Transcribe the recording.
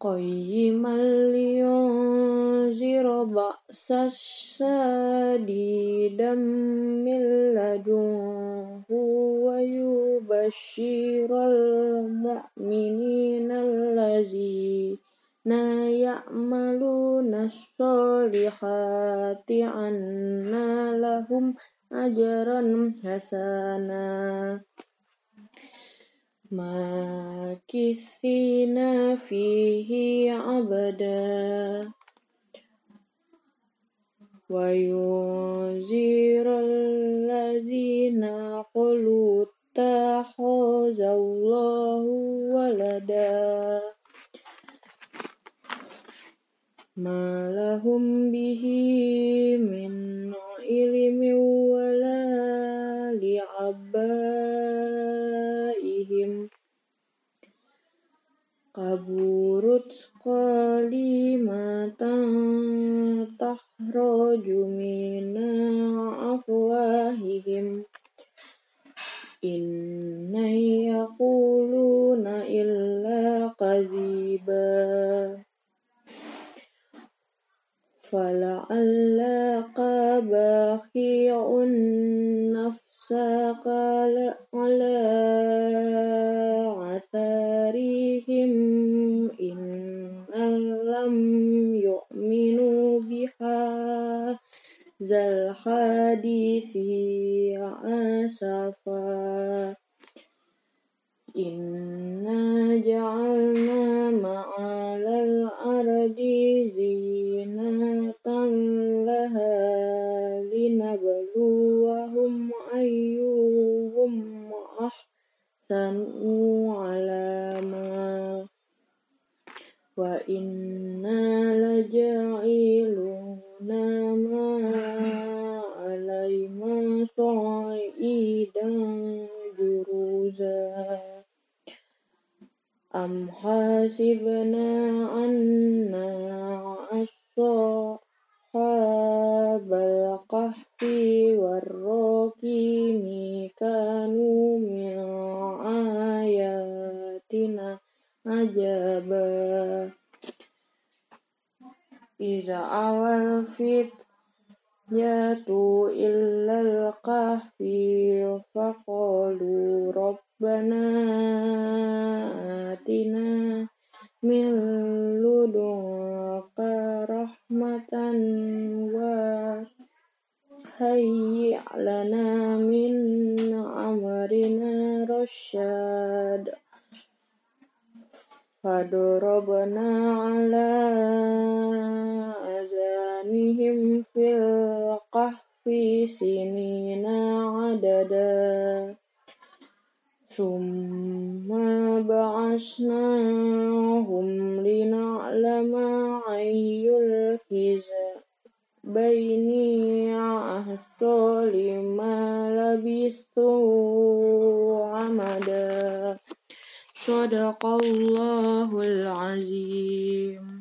قيما لينذر بأسا شديدا من لدنه ويبشر المؤمنين الذين يعملون الصالحات أن لهم أجرا حسنا. ماكثين فيه عبدا. وينذر الذين قالوا اتخذ الله ولدا. ما لهم به من علم ولا لعبائهم كبرت كلمة تخرج من أفواههم. إن يقولون إلا كذبا. فلعلك باخع نفسك على إن لم يؤمنوا بهذا الحديث أسفا إنا وإنا لجاعلون ما عليها صعيدا جرزا أم حسبنا أن أصحاب الكهف والرقيم إذا أوى الفتية إلى الكهف فقالوا ربنا آتنا من لدنك رحمة وهيئ لنا من أمرنا رشدا فضربنا على عددا ثم بعثناهم لنعلم أي الحزبين أحصى لما لبثوا عمدا. صدق الله العظيم.